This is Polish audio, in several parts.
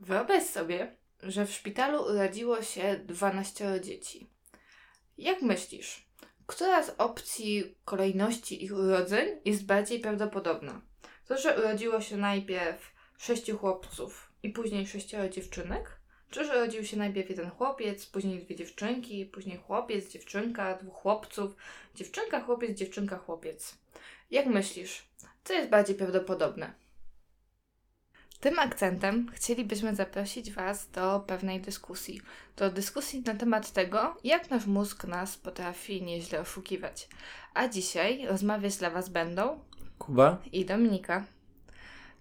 Wyobraź sobie, że w szpitalu urodziło się 12 dzieci. Jak myślisz, która z opcji kolejności ich urodzeń jest bardziej prawdopodobna? To, że urodziło się najpierw sześciu chłopców i później sześcioro dziewczynek? Czy że urodził się najpierw jeden chłopiec, później dwie dziewczynki, później chłopiec, dziewczynka, dwóch chłopców, dziewczynka, chłopiec, dziewczynka, chłopiec? Jak myślisz, co jest bardziej prawdopodobne? Tym akcentem chcielibyśmy zaprosić Was do pewnej dyskusji. Do dyskusji na temat tego, jak nasz mózg nas potrafi nieźle oszukiwać. A dzisiaj rozmawiać dla Was będą Kuba? i Dominika.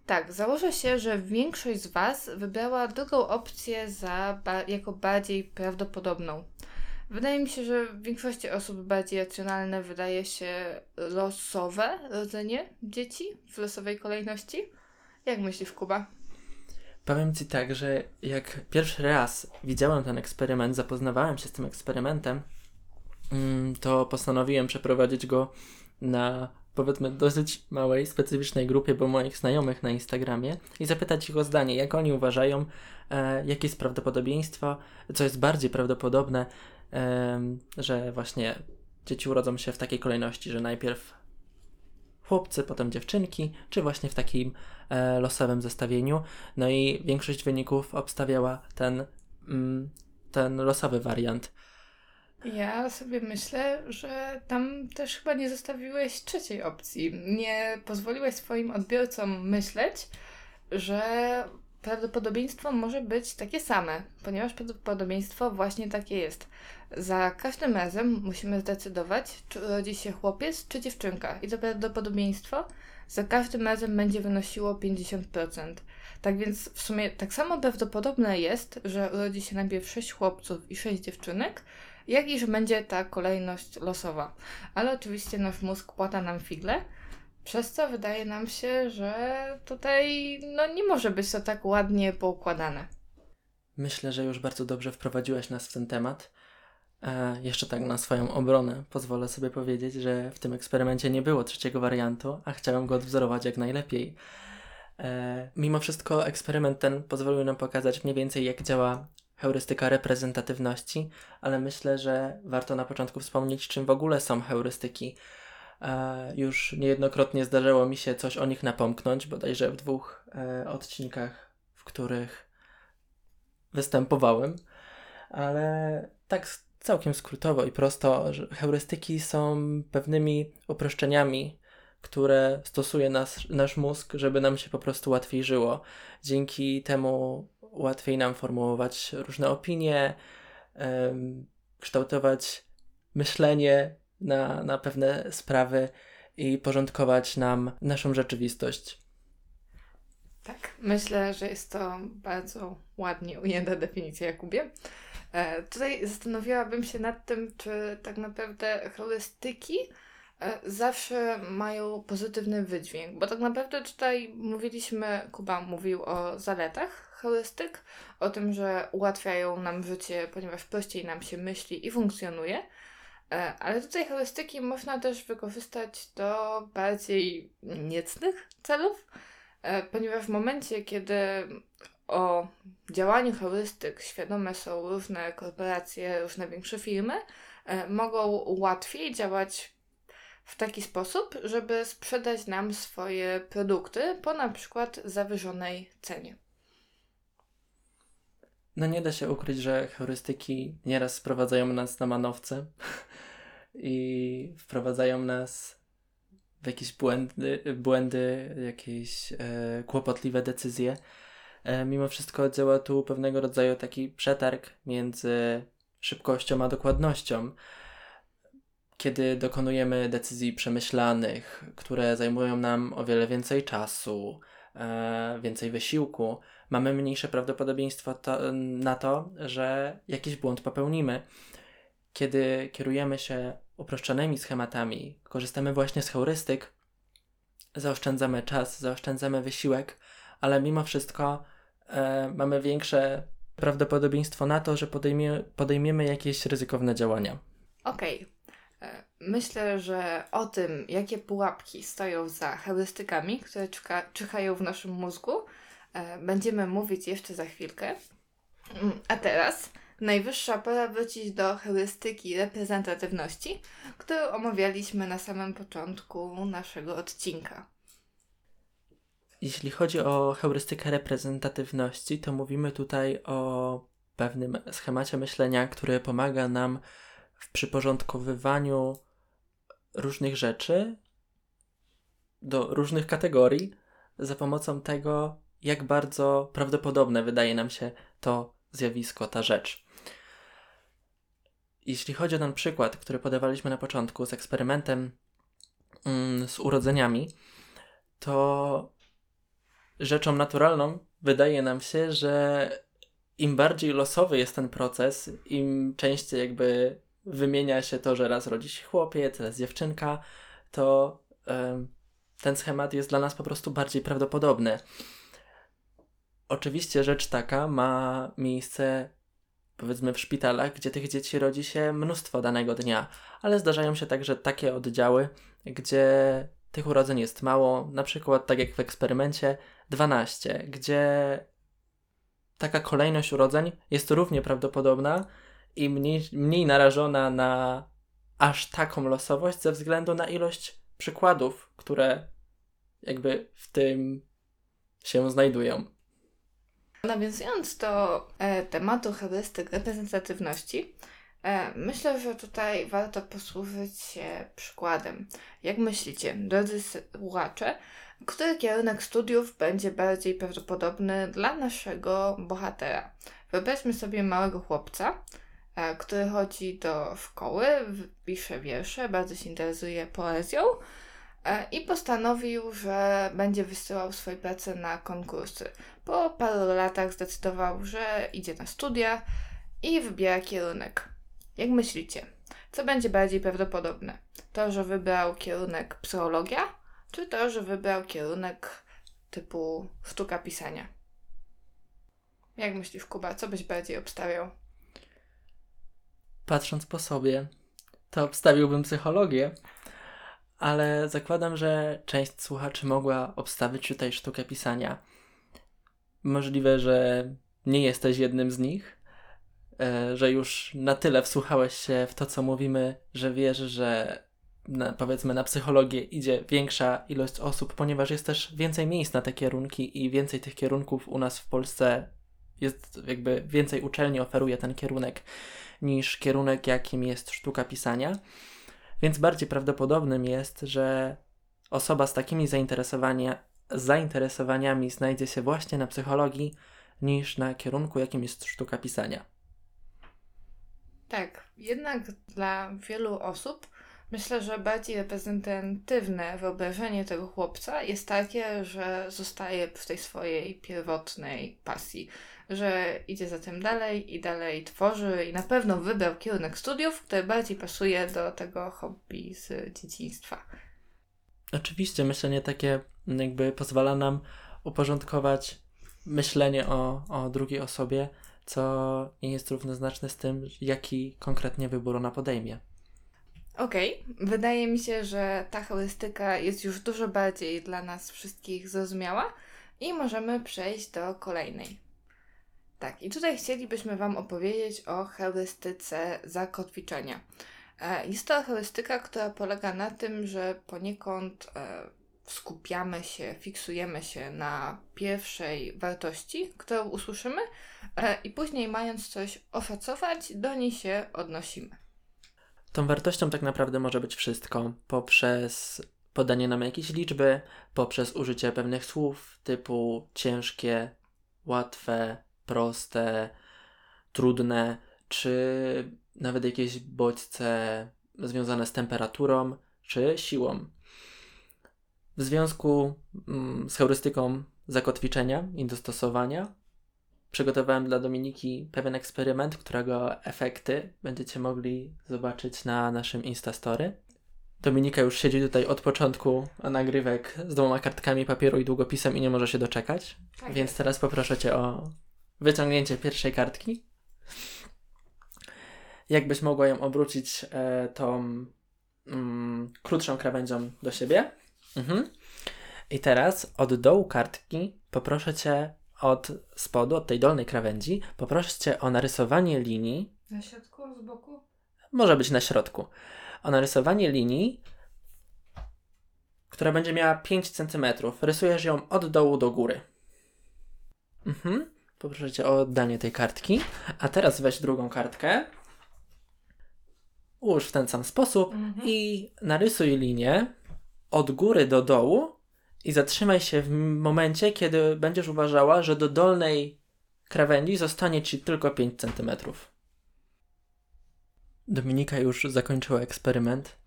Tak, założę się, że większość z Was wybrała drugą opcję za ba- jako bardziej prawdopodobną. Wydaje mi się, że w większości osób bardziej racjonalne wydaje się losowe rodzenie dzieci w losowej kolejności. Jak myślisz, Kuba? Powiem Ci tak, że jak pierwszy raz widziałem ten eksperyment, zapoznawałem się z tym eksperymentem, mm, to postanowiłem przeprowadzić go na powiedzmy dosyć małej, specyficznej grupie, bo moich znajomych na Instagramie i zapytać ich o zdanie, jak oni uważają, e, jakie jest prawdopodobieństwo, co jest bardziej prawdopodobne, em, że właśnie dzieci urodzą się w takiej kolejności, że najpierw chłopcy, potem dziewczynki, czy właśnie w takim e, losowym zestawieniu. No i większość wyników obstawiała ten, mm, ten losowy wariant. Ja sobie myślę, że tam też chyba nie zostawiłeś trzeciej opcji. Nie pozwoliłeś swoim odbiorcom myśleć, że prawdopodobieństwo może być takie same, ponieważ prawdopodobieństwo właśnie takie jest. Za każdym razem musimy zdecydować, czy urodzi się chłopiec, czy dziewczynka. I to prawdopodobieństwo za każdym razem będzie wynosiło 50%. Tak więc w sumie tak samo prawdopodobne jest, że urodzi się najpierw 6 chłopców i 6 dziewczynek, jak i że będzie ta kolejność losowa. Ale oczywiście nasz mózg płata nam figle, przez co wydaje nam się, że tutaj no, nie może być to tak ładnie poukładane. Myślę, że już bardzo dobrze wprowadziłeś nas w ten temat. Jeszcze tak na swoją obronę pozwolę sobie powiedzieć, że w tym eksperymencie nie było trzeciego wariantu, a chciałem go odwzorować jak najlepiej. E, mimo wszystko eksperyment ten pozwolił nam pokazać mniej więcej jak działa heurystyka reprezentatywności, ale myślę, że warto na początku wspomnieć, czym w ogóle są heurystyki. E, już niejednokrotnie zdarzyło mi się coś o nich napomknąć, bodajże w dwóch e, odcinkach, w których występowałem, ale tak całkiem skrótowo i prosto, że heurystyki są pewnymi uproszczeniami, które stosuje nas, nasz mózg, żeby nam się po prostu łatwiej żyło. Dzięki temu łatwiej nam formułować różne opinie, kształtować myślenie na, na pewne sprawy i porządkować nam naszą rzeczywistość. Tak, myślę, że jest to bardzo ładnie ujęta definicja, Jakubie. E, tutaj zastanowiłabym się nad tym, czy tak naprawdę heurystyki e, zawsze mają pozytywny wydźwięk, bo tak naprawdę tutaj mówiliśmy, Kuba mówił o zaletach heurystyk, o tym, że ułatwiają nam życie, ponieważ prościej nam się myśli i funkcjonuje, e, ale tutaj heurystyki można też wykorzystać do bardziej niecnych celów, ponieważ w momencie, kiedy o działaniu heurystyk świadome są różne korporacje, różne większe firmy, e, mogą łatwiej działać w taki sposób, żeby sprzedać nam swoje produkty po na przykład zawyżonej cenie. No nie da się ukryć, że heurystyki nieraz sprowadzają nas na manowce i wprowadzają nas w jakieś błędy, błędy jakieś e, kłopotliwe decyzje. E, mimo wszystko działa tu pewnego rodzaju taki przetarg między szybkością a dokładnością. Kiedy dokonujemy decyzji przemyślanych, które zajmują nam o wiele więcej czasu, e, więcej wysiłku, mamy mniejsze prawdopodobieństwo to, na to, że jakiś błąd popełnimy. Kiedy kierujemy się uproszczonymi schematami, korzystamy właśnie z heurystyk, zaoszczędzamy czas, zaoszczędzamy wysiłek, ale mimo wszystko e, mamy większe prawdopodobieństwo na to, że podejmie, podejmiemy jakieś ryzykowne działania. Okej. E, Myślę, że o tym, jakie pułapki stoją za heurystykami, które czyha, czyhają w naszym mózgu, e, będziemy mówić jeszcze za chwilkę. Mm, A teraz najwyższa pora wrócić do heurystyki reprezentatywności, którą omawialiśmy na samym początku naszego odcinka. Jeśli chodzi o heurystykę reprezentatywności, to mówimy tutaj o pewnym schemacie myślenia, który pomaga nam w przyporządkowywaniu różnych rzeczy do różnych kategorii za pomocą tego, jak bardzo prawdopodobne wydaje nam się to zjawisko, ta rzecz. Jeśli chodzi o ten przykład, który podawaliśmy na początku z eksperymentem mm, z urodzeniami, to rzeczą naturalną wydaje nam się, że im bardziej losowy jest ten proces, im częściej jakby wymienia się to, że raz rodzi się chłopiec, raz dziewczynka, to em, ten schemat jest dla nas po prostu bardziej prawdopodobny. Oczywiście rzecz taka ma miejsce powiedzmy w szpitalach, gdzie tych dzieci rodzi się mnóstwo danego dnia, ale zdarzają się także takie oddziały, gdzie tych urodzeń jest mało, na przykład tak jak w eksperymencie 12, gdzie taka kolejność urodzeń jest równie prawdopodobna i mniej, mniej narażona na aż taką losowość ze względu na ilość przykładów, które jakby w tym się znajdują. Nawiązując do e, tematu heurystyk reprezentatywności, e, myślę, że tutaj warto posłużyć się przykładem. Jak myślicie, drodzy słuchacze, który kierunek studiów będzie bardziej prawdopodobny dla naszego bohatera? Wyobraźmy sobie małego chłopca, e, który chodzi do szkoły, pisze wiersze, bardzo się interesuje poezją e, i postanowił, że będzie wysyłał swoje prace na konkursy. Po paru latach zdecydował, że idzie na studia i wybiera kierunek. Jak myślicie, co będzie bardziej prawdopodobne? To, że wybrał kierunek psychologia, czy to, że wybrał kierunek typu sztuka pisania? Jak myślisz, Kuba, co byś bardziej obstawiał? Patrząc po sobie, to obstawiłbym psychologię, ale zakładam, że część słuchaczy mogła obstawić tutaj sztukę pisania. Możliwe, że nie jesteś jednym z nich, e, że już na tyle wsłuchałeś się w to, co mówimy, że wiesz, że na, powiedzmy na psychologię idzie większa ilość osób, ponieważ jest też więcej miejsc na te kierunki i więcej tych kierunków u nas w Polsce jest jakby więcej uczelni oferuje ten kierunek niż kierunek, jakim jest sztuka pisania. Więc bardziej prawdopodobnym jest, że osoba z takimi zainteresowania, zainteresowaniami znajdzie się właśnie na psychologii niż na kierunku, jakim jest sztuka pisania. Tak, jednak dla wielu osób myślę, że bardziej reprezentatywne wyobrażenie tego chłopca jest takie, że zostaje w tej swojej pierwotnej pasji, że idzie za tym dalej i dalej tworzy i na pewno wybrał kierunek studiów, który bardziej pasuje do tego hobby z dzieciństwa. Oczywiście myślenie takie jakby pozwala nam uporządkować myślenie o, o drugiej osobie, co nie jest równoznaczne z tym, jaki konkretnie wybór ona podejmie. Okej, wydaje mi się, że ta heurystyka jest już dużo bardziej dla nas wszystkich zrozumiała i możemy przejść do kolejnej. Tak, i tutaj chcielibyśmy Wam opowiedzieć o heurystyce zakotwiczenia. E, Jest to heurystyka, która polega na tym, że poniekąd e, skupiamy się, fiksujemy się na pierwszej wartości, którą usłyszymy, e, i później, mając coś oszacować, do niej się odnosimy. Tą wartością tak naprawdę może być wszystko, poprzez podanie nam jakiejś liczby, poprzez użycie pewnych słów typu ciężkie, łatwe, proste, trudne, czy nawet jakieś bodźce związane z temperaturą czy siłą. W związku mm, z heurystyką zakotwiczenia i dostosowania przygotowałem dla Dominiki pewien eksperyment, którego efekty będziecie mogli zobaczyć na naszym Instastory. Dominika już siedzi tutaj od początku nagrywek z dwoma kartkami papieru i długopisem i nie może się doczekać. Tak Więc teraz poproszę Cię o wyciągnięcie pierwszej kartki. Jakbyś mogła ją obrócić e, tą mm, krótszą krawędzią do siebie. Mhm. I teraz od dołu kartki poproszę Cię od spodu, od tej dolnej krawędzi, poproszę o narysowanie linii, Na środku, z boku? może być na środku, o narysowanie linii, która będzie miała 5 cm. Rysujesz ją od dołu do góry. Mhm. Poproszę Cię o oddanie tej kartki. A teraz weź drugą kartkę. Ułóż w ten sam sposób Mhm. i narysuj linię od góry do dołu i zatrzymaj się w momencie, kiedy będziesz uważała, że do dolnej krawędzi zostanie Ci tylko 5 cm. Dominika już zakończyła eksperyment.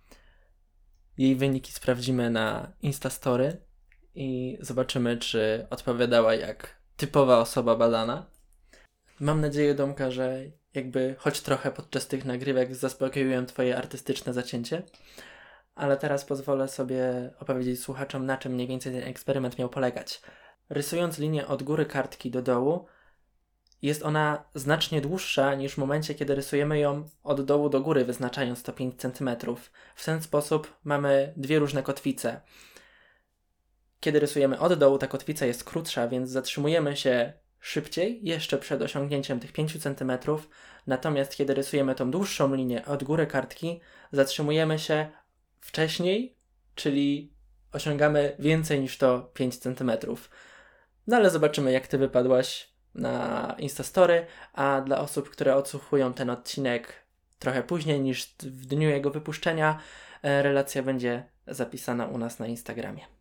Jej wyniki sprawdzimy na Instastory i zobaczymy, czy odpowiadała jak typowa osoba badana. Mam nadzieję, Domka, że jakby choć trochę podczas tych nagrywek zaspokoiłem Twoje artystyczne zacięcie. Ale teraz pozwolę sobie opowiedzieć słuchaczom, na czym mniej więcej ten eksperyment miał polegać. Rysując linię od góry kartki do dołu, jest ona znacznie dłuższa niż w momencie, kiedy rysujemy ją od dołu do góry, wyznaczając to 5 cm. W ten sposób mamy dwie różne kotwice. Kiedy rysujemy od dołu, ta kotwica jest krótsza, więc zatrzymujemy się szybciej, jeszcze przed osiągnięciem tych 5 cm. Natomiast kiedy rysujemy tą dłuższą linię od góry kartki, zatrzymujemy się wcześniej, czyli osiągamy więcej niż to 5 cm. No ale zobaczymy, jak ty wypadłaś na Instastory, a dla osób, które odsłuchują ten odcinek trochę później niż w dniu jego wypuszczenia, e, relacja będzie zapisana u nas na Instagramie.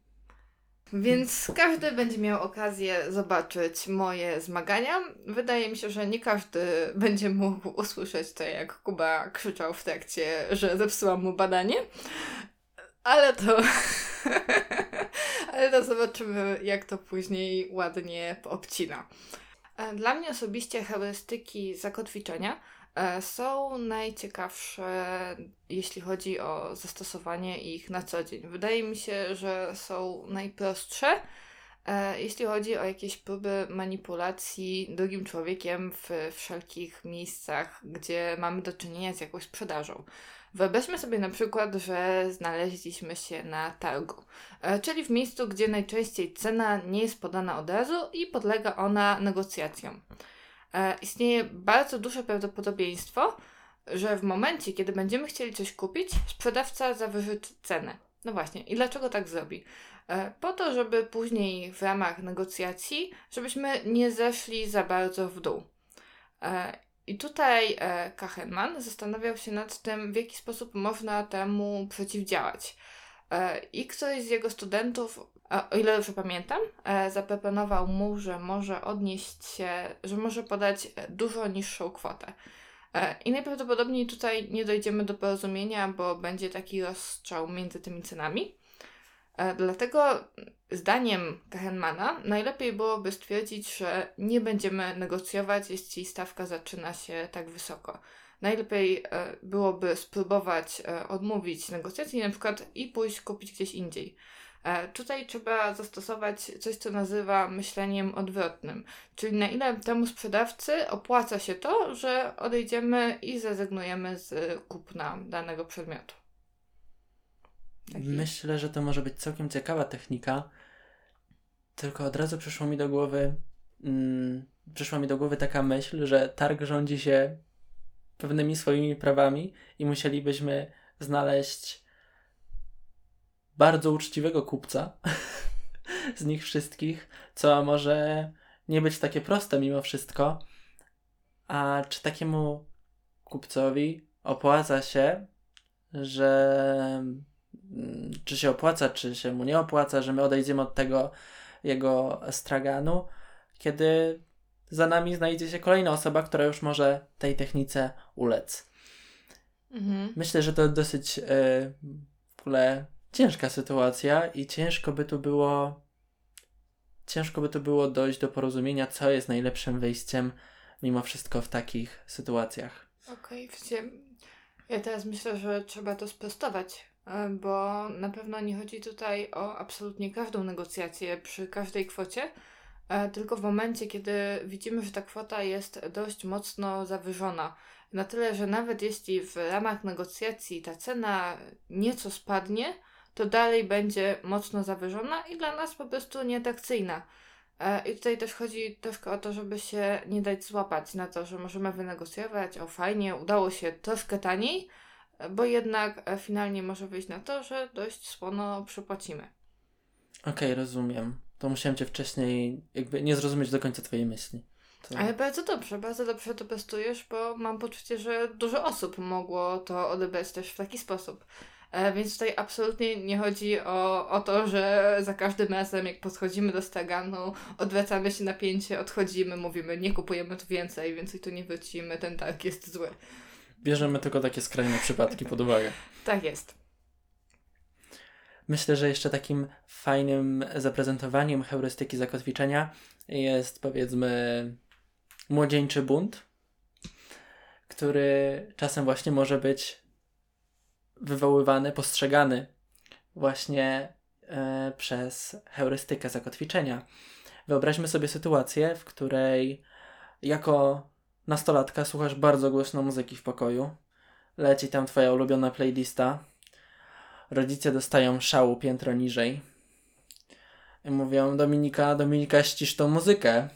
Więc każdy będzie miał okazję zobaczyć moje zmagania. Wydaje mi się, że nie każdy będzie mógł usłyszeć to, jak Kuba krzyczał w trakcie, że zepsułam mu badanie. Ale to. Ale to zobaczymy, jak to później ładnie obcina. Dla mnie osobiście heurystyki zakotwiczenia są najciekawsze, jeśli chodzi o zastosowanie ich na co dzień. Wydaje mi się, że są najprostsze, e, jeśli chodzi o jakieś próby manipulacji drugim człowiekiem w wszelkich miejscach, gdzie mamy do czynienia z jakąś sprzedażą. Wyobraźmy sobie na przykład, że znaleźliśmy się na targu, e, czyli w miejscu, gdzie najczęściej cena nie jest podana od razu i podlega ona negocjacjom. E, Istnieje bardzo duże prawdopodobieństwo, że w momencie, kiedy będziemy chcieli coś kupić, sprzedawca zawyży cenę. No właśnie, i dlaczego tak zrobi? E, Po to, żeby później w ramach negocjacji, żebyśmy nie zeszli za bardzo w dół. E, I tutaj Kachenman zastanawiał się nad tym, w jaki sposób można temu przeciwdziałać. E, I któryś z jego studentów, o ile dobrze pamiętam, e, zaproponował mu, że może odnieść się, że może podać dużo niższą kwotę. E, I najprawdopodobniej tutaj nie dojdziemy do porozumienia, bo będzie taki rozstrzał między tymi cenami. E, Dlatego zdaniem Kahenmana najlepiej byłoby stwierdzić, że nie będziemy negocjować, jeśli stawka zaczyna się tak wysoko. Najlepiej e, byłoby spróbować e, odmówić negocjacji na przykład i pójść kupić gdzieś indziej. Tutaj trzeba zastosować coś, co nazywa myśleniem odwrotnym, czyli na ile temu sprzedawcy opłaca się to, że odejdziemy i zrezygnujemy z kupna danego przedmiotu. Myślę, że to może być całkiem ciekawa technika. Tylko od razu przyszło mi do głowy, mm, przyszła mi do głowy taka myśl, że targ rządzi się pewnymi swoimi prawami i musielibyśmy znaleźć bardzo uczciwego kupca z nich wszystkich, co może nie być takie proste mimo wszystko. A czy takiemu kupcowi opłaca się, że czy się opłaca, czy się mu nie opłaca, że my odejdziemy od tego jego straganu, kiedy za nami znajdzie się kolejna osoba, która już może tej technice ulec. Mhm. Myślę, że to dosyć e, w ogóle ciężka sytuacja i ciężko by tu było ciężko by tu było dojść do porozumienia, co jest najlepszym wyjściem mimo wszystko w takich sytuacjach. Okej, wiecie, ja teraz myślę, że trzeba to sprostować, bo na pewno nie chodzi tutaj o absolutnie każdą negocjację przy każdej kwocie, e, tylko w momencie, kiedy widzimy, że ta kwota jest dość mocno zawyżona. Na tyle, że nawet jeśli w ramach negocjacji ta cena nieco spadnie, to dalej będzie mocno zawyżona i dla nas po prostu nieatrakcyjna. E, I tutaj też chodzi troszkę o to, żeby się nie dać złapać na to, że możemy wynegocjować, o fajnie, udało się troszkę taniej, e, bo jednak e, finalnie może wyjść na to, że dość słono przypłacimy. Okej, rozumiem. To musiałem cię wcześniej jakby nie zrozumieć do końca twojej myśli. To... Ale bardzo dobrze, bardzo dobrze to prostujesz, bo mam poczucie, że dużo osób mogło to odebrać też w taki sposób. E, więc tutaj absolutnie nie chodzi o, o to, że za każdym razem, jak podchodzimy do straganu, odwracamy się napięcie, odchodzimy, mówimy, nie kupujemy tu więcej, więcej tu nie wrócimy, ten targ jest zły. Bierzemy tylko takie skrajne przypadki pod uwagę. Tak jest. Myślę, że jeszcze takim fajnym zaprezentowaniem heurystyki zakotwiczenia jest powiedzmy młodzieńczy bunt, który czasem właśnie może być wywoływany, postrzegany właśnie e, przez heurystykę zakotwiczenia. Wyobraźmy sobie sytuację, w której jako nastolatka słuchasz bardzo głośno muzyki w pokoju, leci tam twoja ulubiona playlista, rodzice dostają szału piętro niżej. I mówią Dominika, Dominika ścisz tą muzykę,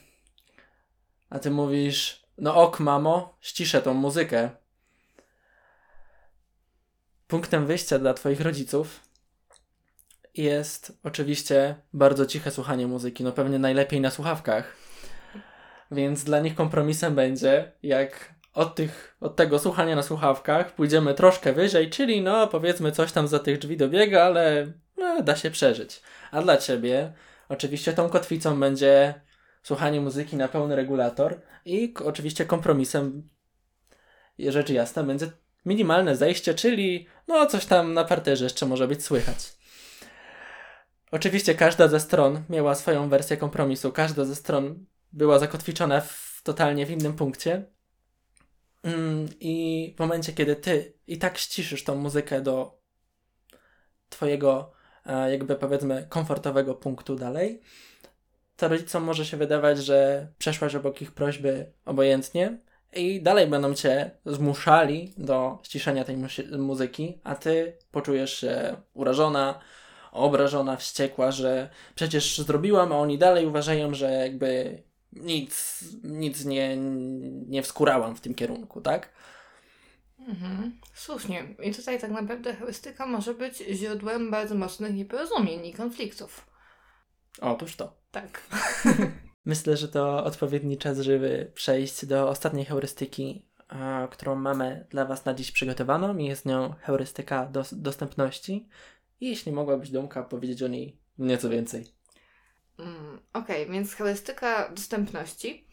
a ty mówisz no ok mamo, ściszę tą muzykę. Punktem wyjścia dla Twoich rodziców jest oczywiście bardzo ciche słuchanie muzyki, no pewnie najlepiej na słuchawkach. Więc dla nich kompromisem będzie, jak od, tych, od tego słuchania na słuchawkach pójdziemy troszkę wyżej, czyli no powiedzmy coś tam za tych drzwi dobiega, ale no, da się przeżyć. A dla Ciebie oczywiście tą kotwicą będzie słuchanie muzyki na pełny regulator i oczywiście kompromisem rzecz jasna będzie minimalne zejście, czyli no coś tam na parterze jeszcze może być słychać. Oczywiście każda ze stron miała swoją wersję kompromisu, każda ze stron była zakotwiczona w, totalnie w innym punkcie. Mm, I w momencie, kiedy ty i tak ściszysz tą muzykę do twojego, e, jakby powiedzmy, komfortowego punktu dalej, to rodzicom może się wydawać, że przeszłaś obok ich prośby obojętnie, i dalej będą cię zmuszali do ściszenia tej muzyki, a ty poczujesz się urażona, obrażona, wściekła, że przecież zrobiłam, a oni dalej uważają, że jakby nic, nic nie, nie wskurałam w tym kierunku, tak? Mhm, słusznie. I tutaj tak naprawdę heurystyka może być źródłem bardzo mocnych nieporozumień i konfliktów. Otóż to. Tak. Myślę, że to odpowiedni czas, żeby przejść do ostatniej heurystyki, którą mamy dla Was na dziś przygotowaną i jest nią heurystyka do, dostępności. I jeśli mogłabyś, Domka, powiedzieć o niej nieco więcej. Mm, Okej, okay, więc heurystyka dostępności.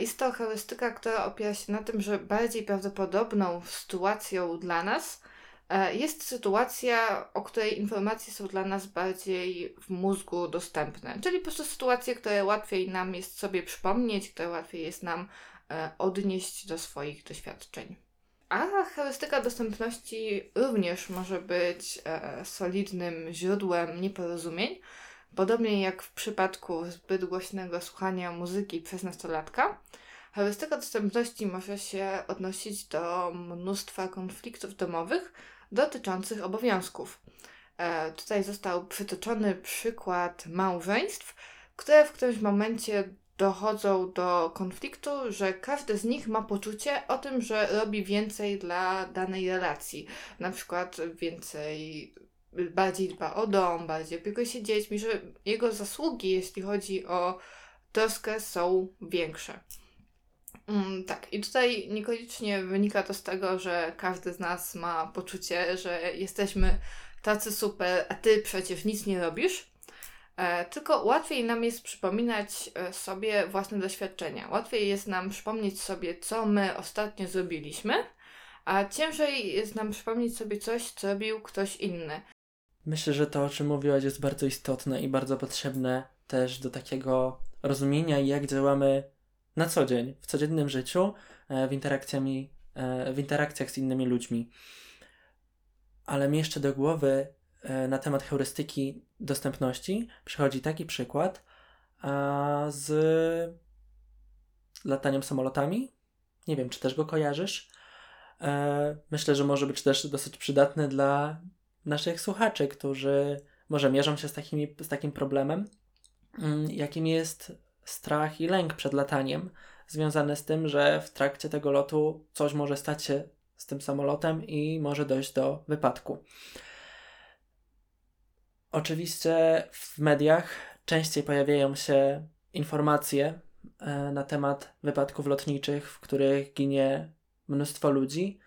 Jest to heurystyka, która opiera się na tym, że bardziej prawdopodobną sytuacją dla nas E, jest sytuacja, o której informacje są dla nas bardziej w mózgu dostępne, czyli po prostu sytuacje, które łatwiej nam jest sobie przypomnieć, które łatwiej jest nam e, odnieść do swoich doświadczeń. A heurystyka dostępności również może być e, solidnym źródłem nieporozumień, podobnie jak w przypadku zbyt głośnego słuchania muzyki przez nastolatka. Heurystyka dostępności może się odnosić do mnóstwa konfliktów domowych, dotyczących obowiązków. E, tutaj został przytoczony przykład małżeństw, które w którymś momencie dochodzą do konfliktu, że każdy z nich ma poczucie o tym, że robi więcej dla danej relacji. Na przykład więcej, bardziej dba o dom, bardziej opiekuje się dziećmi, że jego zasługi, jeśli chodzi o troskę, są większe. Mm, tak, i tutaj niekoniecznie wynika to z tego, że każdy z nas ma poczucie, że jesteśmy tacy super, a ty przecież nic nie robisz. E, tylko łatwiej nam jest przypominać e, sobie własne doświadczenia. Łatwiej jest nam przypomnieć sobie, co my ostatnio zrobiliśmy, a ciężej jest nam przypomnieć sobie coś, co robił ktoś inny. Myślę, że to, o czym mówiłaś, jest bardzo istotne i bardzo potrzebne też do takiego rozumienia, jak działamy na co dzień, w codziennym życiu, e, w, interakcjami, e, w interakcjach z innymi ludźmi. Ale mi jeszcze do głowy e, na temat heurystyki dostępności przychodzi taki przykład z lataniem samolotami. Nie wiem, czy też go kojarzysz. Myślę, że może być też dosyć przydatny dla naszych słuchaczy, którzy może mierzą się z, takimi, z takim problemem. mm, jakim jest strach i lęk przed lataniem, związany z tym, że w trakcie tego lotu coś może stać się z tym samolotem i może dojść do wypadku. Oczywiście w mediach częściej pojawiają się informacje e, na temat wypadków lotniczych, w których ginie mnóstwo ludzi,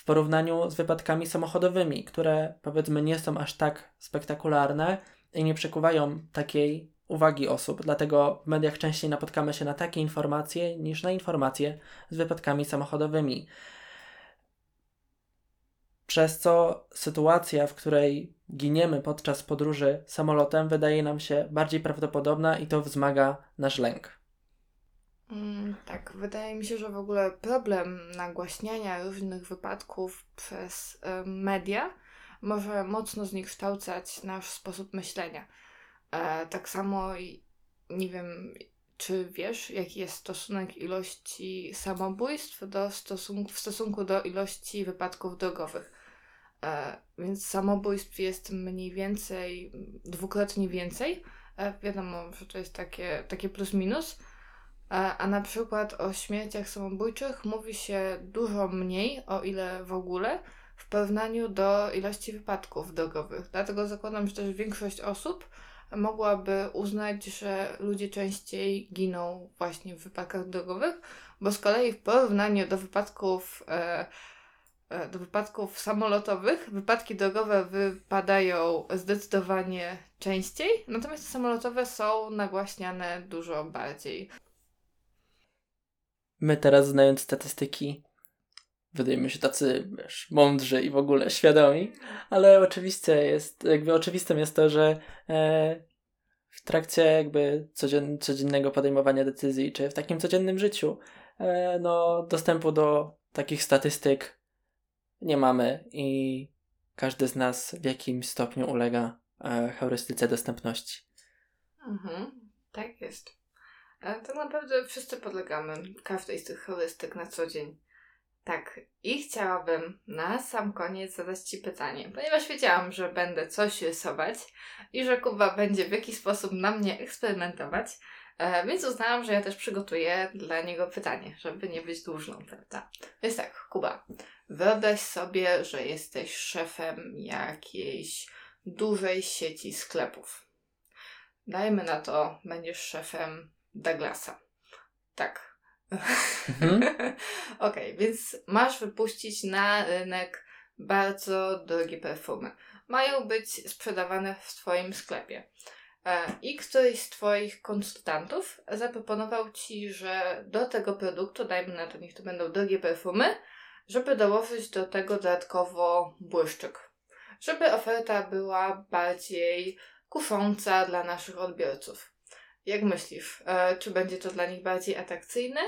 w porównaniu z wypadkami samochodowymi, które powiedzmy nie są aż tak spektakularne i nie przykuwają takiej uwagi osób. Dlatego w mediach częściej napotkamy się na takie informacje niż na informacje z wypadkami samochodowymi. Przez co sytuacja, w której giniemy podczas podróży samolotem, wydaje nam się bardziej prawdopodobna i to wzmaga nasz lęk. Mm, tak, wydaje mi się, że w ogóle problem nagłaśniania różnych wypadków przez media może mocno zniekształcać nasz sposób myślenia. E, tak samo, nie wiem, czy wiesz, jaki jest stosunek ilości samobójstw do stosunku, w stosunku do ilości wypadków drogowych. E, więc samobójstw jest mniej więcej, dwukrotnie więcej. E, wiadomo, że to jest takie, takie plus minus. A na przykład o śmierciach samobójczych mówi się dużo mniej, o ile w ogóle, w porównaniu do ilości wypadków drogowych. Dlatego zakładam, że też większość osób mogłaby uznać, że ludzie częściej giną właśnie w wypadkach drogowych, bo z kolei w porównaniu do wypadków e, e, do wypadków samolotowych, wypadki drogowe wypadają zdecydowanie częściej, natomiast samolotowe są nagłaśniane dużo bardziej. My teraz, znając statystyki, wydajemy się tacy, wiesz, mądrzy i w ogóle świadomi, ale oczywiście jest, jakby oczywistym jest to, że e, w trakcie jakby codzien, codziennego podejmowania decyzji, czy w takim codziennym życiu, e, no, dostępu do takich statystyk nie mamy i każdy z nas w jakimś stopniu ulega e, heurystyce dostępności. Mhm, tak jest. Tak naprawdę wszyscy podlegamy każdej z tych heurystyk na co dzień. Tak, i chciałabym na sam koniec zadać Ci pytanie, ponieważ wiedziałam, że będę coś rysować i że Kuba będzie w jakiś sposób na mnie eksperymentować, e, więc uznałam, że ja też przygotuję dla niego pytanie, żeby nie być dłużną, prawda? Więc tak, Kuba, wyobraź sobie, że jesteś szefem jakiejś dużej sieci sklepów. Dajmy na to, będziesz szefem Douglasa. Tak, Mhm. Okej, okay, więc masz wypuścić na rynek bardzo drogie perfumy. Mają być sprzedawane w Twoim sklepie. E, I któryś z Twoich konsultantów zaproponował Ci, że do tego produktu, dajmy na to, niech to będą drogie perfumy, żeby dołożyć do tego dodatkowo błyszczyk. Żeby oferta była bardziej kusząca dla naszych odbiorców. Jak myślisz, e, czy będzie to dla nich bardziej atrakcyjne,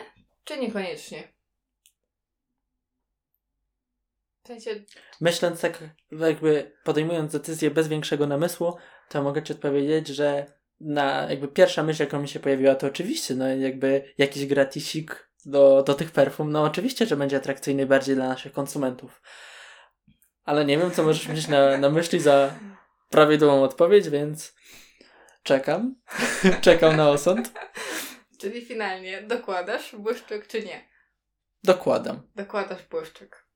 czy niekoniecznie? W sensie... Myśląc tak, jakby podejmując decyzję bez większego namysłu, to mogę Ci odpowiedzieć, że na jakby pierwsza myśl, jaka mi się pojawiła, to oczywiście, no jakby jakiś gratisik do, do tych perfum, no oczywiście, że będzie atrakcyjny bardziej dla naszych konsumentów. Ale nie wiem, co możesz mieć na, na myśli za prawidłową odpowiedź, więc czekam. Czekam na osąd. Czyli finalnie dokładasz błyszczyk czy nie? Dokładam. Dokładasz błyszczyk.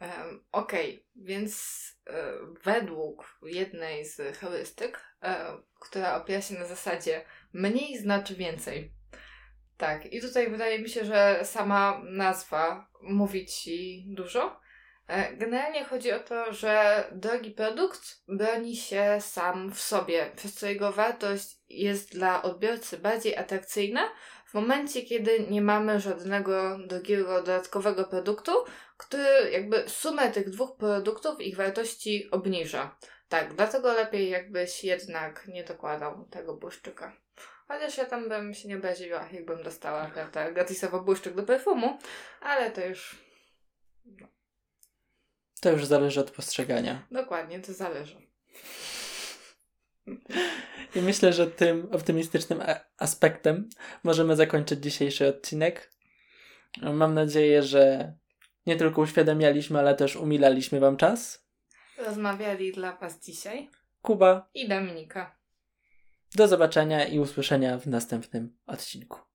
Um, Okej, okay. więc e, według jednej z heurystyk, e, która opiera się na zasadzie mniej znaczy więcej. Tak, i tutaj wydaje mi się, że sama nazwa mówi ci dużo. E, generalnie chodzi o to, że drogi produkt broni się sam w sobie, przez co jego wartość jest dla odbiorcy bardziej atrakcyjna w momencie, kiedy nie mamy żadnego drogiego dodatkowego produktu, który jakby sumę tych dwóch produktów ich wartości obniża. Tak, dlatego lepiej jakbyś jednak nie dokładał tego błyszczyka. Chociaż ja tam bym się nie obraziła, jakbym dostała prawda, gratisowo błyszczyk do perfumu, ale to już... To już zależy od postrzegania. Dokładnie, to zależy. I myślę, że tym optymistycznym aspektem możemy zakończyć dzisiejszy odcinek. Mam nadzieję, że nie tylko uświadamialiśmy, ale też umilaliśmy Wam czas. Rozmawiali dla Was dzisiaj Kuba i Dominika. Do zobaczenia i usłyszenia w następnym odcinku.